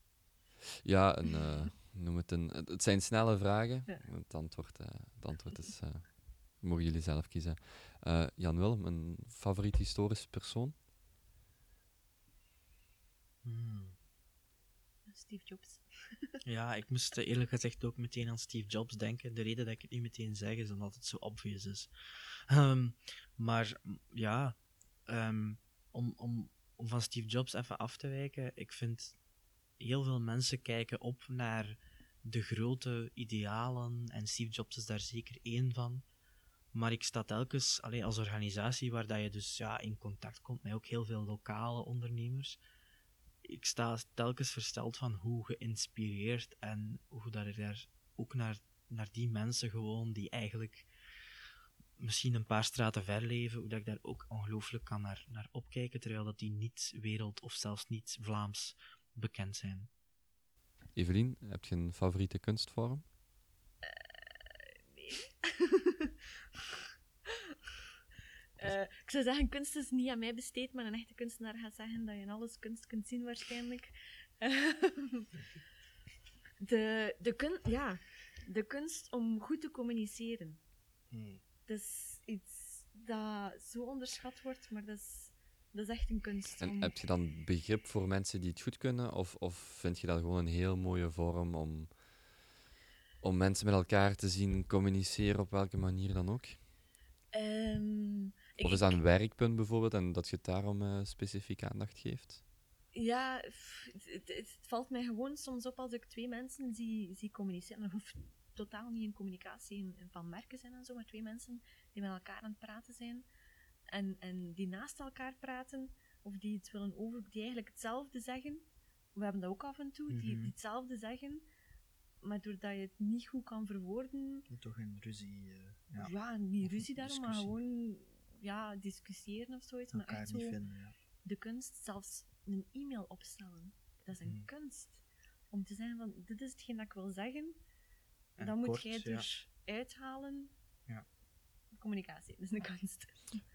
Ja, een, uh, noem het een... Het zijn snelle vragen. Ja. Het, antwoord, uh, het antwoord is... Uh, mogen jullie zelf kiezen. Jan Willem, een favoriet historisch persoon? Hmm. Steve Jobs. ja, ik moest eerlijk gezegd ook meteen aan Steve Jobs denken. De reden dat ik het niet meteen zeg is omdat het zo obvious is. Um, maar ja, um, om, om, om van Steve Jobs even af te wijken, ik vind heel veel mensen kijken op naar de grote idealen en Steve Jobs is daar zeker één van. Maar ik sta telkens, alleen als organisatie waar dat je dus ja, in contact komt met ook heel veel lokale ondernemers, ik sta telkens versteld van hoe geïnspireerd en hoe dat er daar ook naar, naar die mensen gewoon die eigenlijk misschien een paar straten ver leven, hoe dat ik daar ook ongelooflijk kan naar, naar opkijken, terwijl dat die niet wereld of zelfs niet Vlaams bekend zijn. Evelien, heb je een favoriete kunstvorm? Uh, nee. uh, ik zou zeggen, kunst is niet aan mij besteed, maar een echte kunstenaar gaat zeggen dat je in alles kunst kunt zien waarschijnlijk. de, de kun ja, de kunst om goed te communiceren. Hmm. Dat is iets dat zo onderschat wordt, maar dat is, dat is echt een kunst. En om- heb je dan begrip voor mensen die het goed kunnen? Of, of vind je dat gewoon een heel mooie vorm om, om mensen met elkaar te zien communiceren op welke manier dan ook? Ehm, Of is dat een werkpunt bijvoorbeeld en dat je het daarom eh, specifiek aandacht geeft? Ja, het, het- het valt mij gewoon soms op als ik twee mensen zie, zie communiceren. Dat hoeft totaal niet een communicatie in- in van merken zijn en zo, maar twee mensen die met elkaar aan het praten zijn en, en die naast elkaar praten, of die iets willen over, die eigenlijk hetzelfde zeggen. We hebben dat ook af en toe, die, Mhm. die hetzelfde zeggen, maar doordat je het niet goed kan verwoorden, Toch een ruzie. eh, ja, ja. niet ruzie daarom, maar gewoon ja, discussiëren of zoiets. Maar echt zo vinden. Ja. de kunst, zelfs een e-mail opstellen. Dat is een Mhm. kunst. Om te zeggen van, dit is hetgeen dat ik wil zeggen. En dan moet kort, jij ja. er uithalen. Ja. Communicatie, dat is een kunst.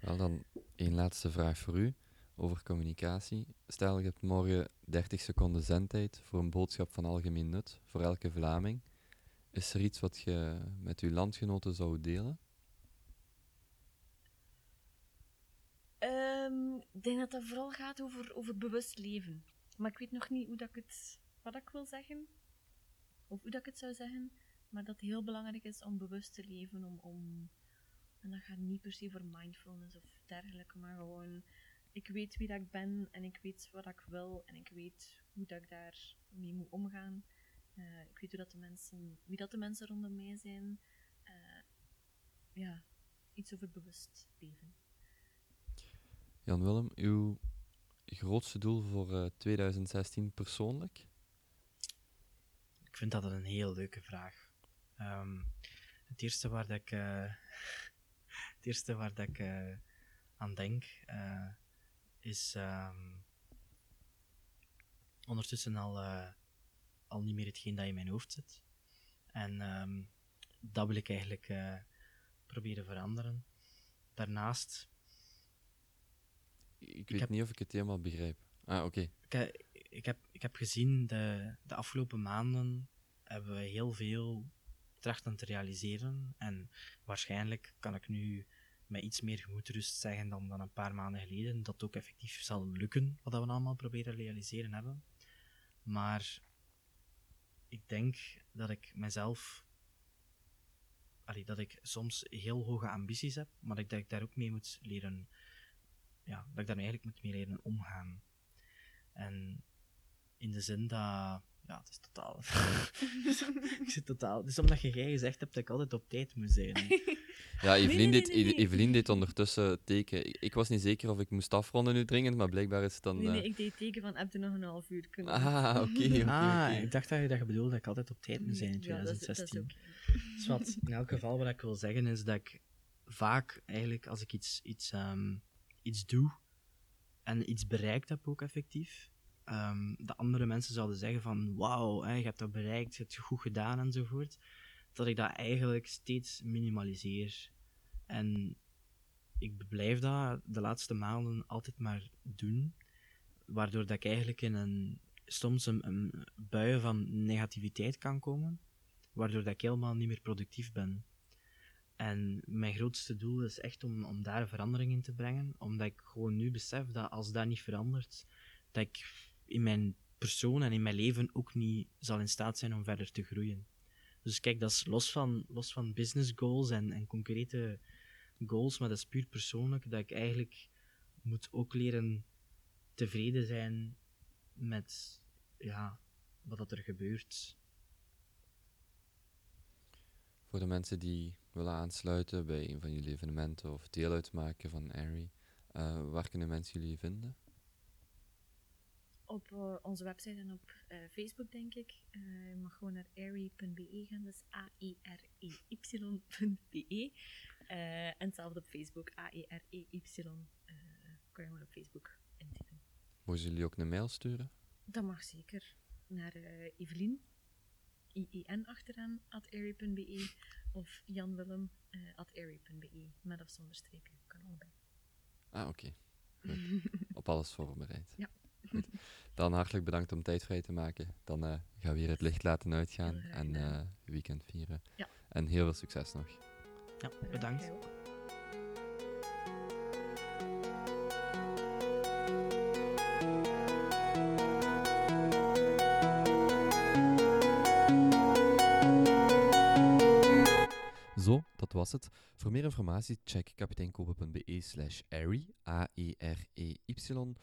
Wel dan één laatste vraag voor u over communicatie. Stel je hebt morgen 30 seconden zendtijd voor een boodschap van algemeen nut voor elke Vlaming. Is er iets wat je met uw landgenoten zou delen? Ehm, ik denk dat dat vooral gaat over, over bewust leven. Maar ik weet nog niet hoe dat ik het, wat ik wil zeggen. Of hoe dat ik het zou zeggen. Maar dat het heel belangrijk is om bewust te leven. Om, om, en dat gaat niet per se voor mindfulness of dergelijke. Maar gewoon, ik weet wie dat ik ben. En ik weet wat ik wil. En ik weet hoe dat ik daar mee moet omgaan. Eh, ik weet hoe dat de mensen, wie dat de mensen rondom mij zijn. Eh, ja, iets over bewust leven. Jan Willem, uw grootste doel voor eh, 2016 persoonlijk? Ik vind dat een heel leuke vraag. Ehm, het eerste waar dat ik, eh, het eerste waar dat ik eh, aan denk, eh, is ehm, ondertussen al, al niet meer hetgeen dat in mijn hoofd zit. En ehm, dat wil ik eigenlijk proberen veranderen. Daarnaast Ik weet heb- niet of ik het helemaal begrijp. Ah, oké. Ik, ik, heb, ik heb gezien, de, de afgelopen maanden hebben we heel veel trachten te realiseren. En waarschijnlijk kan ik nu met iets meer gemoedsrust zeggen dan, dan een paar maanden geleden, dat ook effectief zal lukken, wat we allemaal proberen te realiseren hebben. Maar ik denk dat ik mezelf, allee, dat ik soms heel hoge ambities heb, maar dat ik, dat ik daar ook mee moet leren, ja, dat ik daar eigenlijk moet mee leren omgaan. En in de zin dat. Ja, het is totaal. ik zit totaal. Het is omdat je jij gezegd hebt dat ik altijd op tijd moet zijn. Ja, Evelien, nee, deed, nee, nee. Evelien deed ondertussen teken. Ik, ik was niet zeker of ik moest afronden nu dringend, maar blijkbaar is het dan... Nee, nee, eh, ik deed teken van, heb je nog een half uur kunnen Ah, oké, oké, ah, ik dacht dat je, dat je bedoelde dat ik altijd op tijd moet zijn in Ja, dat is, dat is 2016. oké. Dus wat in elk geval wat ik wil zeggen is dat ik vaak eigenlijk als ik iets, iets, ehm, iets doe en iets bereikt heb ook effectief, ehm de andere mensen zouden zeggen van wauw, je hebt dat bereikt, je hebt het goed gedaan enzovoort, dat ik dat eigenlijk steeds minimaliseer. En ik blijf dat de laatste maanden altijd maar doen, waardoor dat ik eigenlijk in een soms een, een bui van negativiteit kan komen waardoor dat ik helemaal niet meer productief ben. En mijn grootste doel is echt om, om daar verandering in te brengen, omdat ik gewoon nu besef dat als dat niet verandert, dat ik in mijn persoon en in mijn leven ook niet zal in staat zijn om verder te groeien. Dus kijk, dat is los van, los van business goals en, en concrete goals, maar dat is puur persoonlijk, dat ik eigenlijk moet ook leren tevreden zijn met ja, wat er gebeurt. Voor de mensen die willen aansluiten bij een van jullie evenementen of deel uitmaken van Airy, eh, waar kunnen mensen jullie vinden? Op eh, onze website en op eh, Facebook, denk ik. Eh, je mag gewoon naar airy.be gaan, dat is A-E-R-E-Y.be. Eh en hetzelfde op Facebook, A-E-R-E-Y. eh kan je gewoon op Facebook intypen. Mogen jullie ook een mail sturen? Dat mag zeker. Naar Evelien, I-E-N achteraan, at airy.be. Of Jan Willem, at airy.be. Met of zonder streepje, kan allebei. Ah, oké. Op alles voorbereid. Ja. Goed. Dan hartelijk bedankt om tijd vrij te maken. Dan eh, gaan we weer het licht laten uitgaan en eh, weekend vieren. Ja. En heel veel succes nog. Ja, bedankt. Zo, dat was het. Voor meer informatie check kapiteinkobe.be slash Airy, A-E-R-E-Y,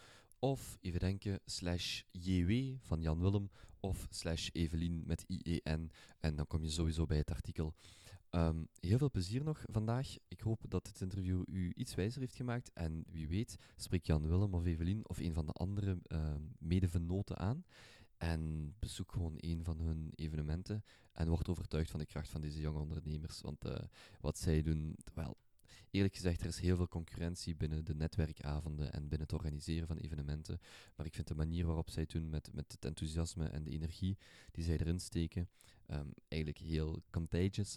of even denken, slash JW van Jan Willem, of slash Evelien met I-E-N, en dan kom je sowieso bij het artikel. Ehm, heel veel plezier nog vandaag. Ik hoop dat dit interview u iets wijzer heeft gemaakt, en wie weet spreek Jan Willem of Evelien of een van de andere ehm medevenoten aan. En bezoek gewoon een van hun evenementen en word overtuigd van de kracht van deze jonge ondernemers. Want eh, wat zij doen, wel, eerlijk gezegd, er is heel veel concurrentie binnen de netwerkavonden en binnen het organiseren van evenementen. Maar ik vind de manier waarop zij doen met, met het enthousiasme en de energie die zij erin steken, ehm, eigenlijk heel contagious.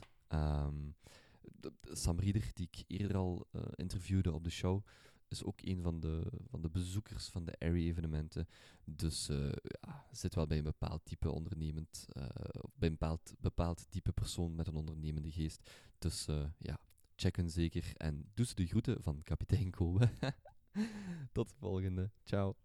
De Sam Rieder, die ik eerder al eh, interviewde op de show, is ook een van de, van de bezoekers van de Airy-evenementen. Dus eh, ja, zit wel bij een bepaald type ondernemend, eh, of bij een bepaald, bepaald type persoon met een ondernemende geest. Dus ja, check hun zeker en doe ze de groeten van kapitein Kobe. Tot de volgende. Ciao.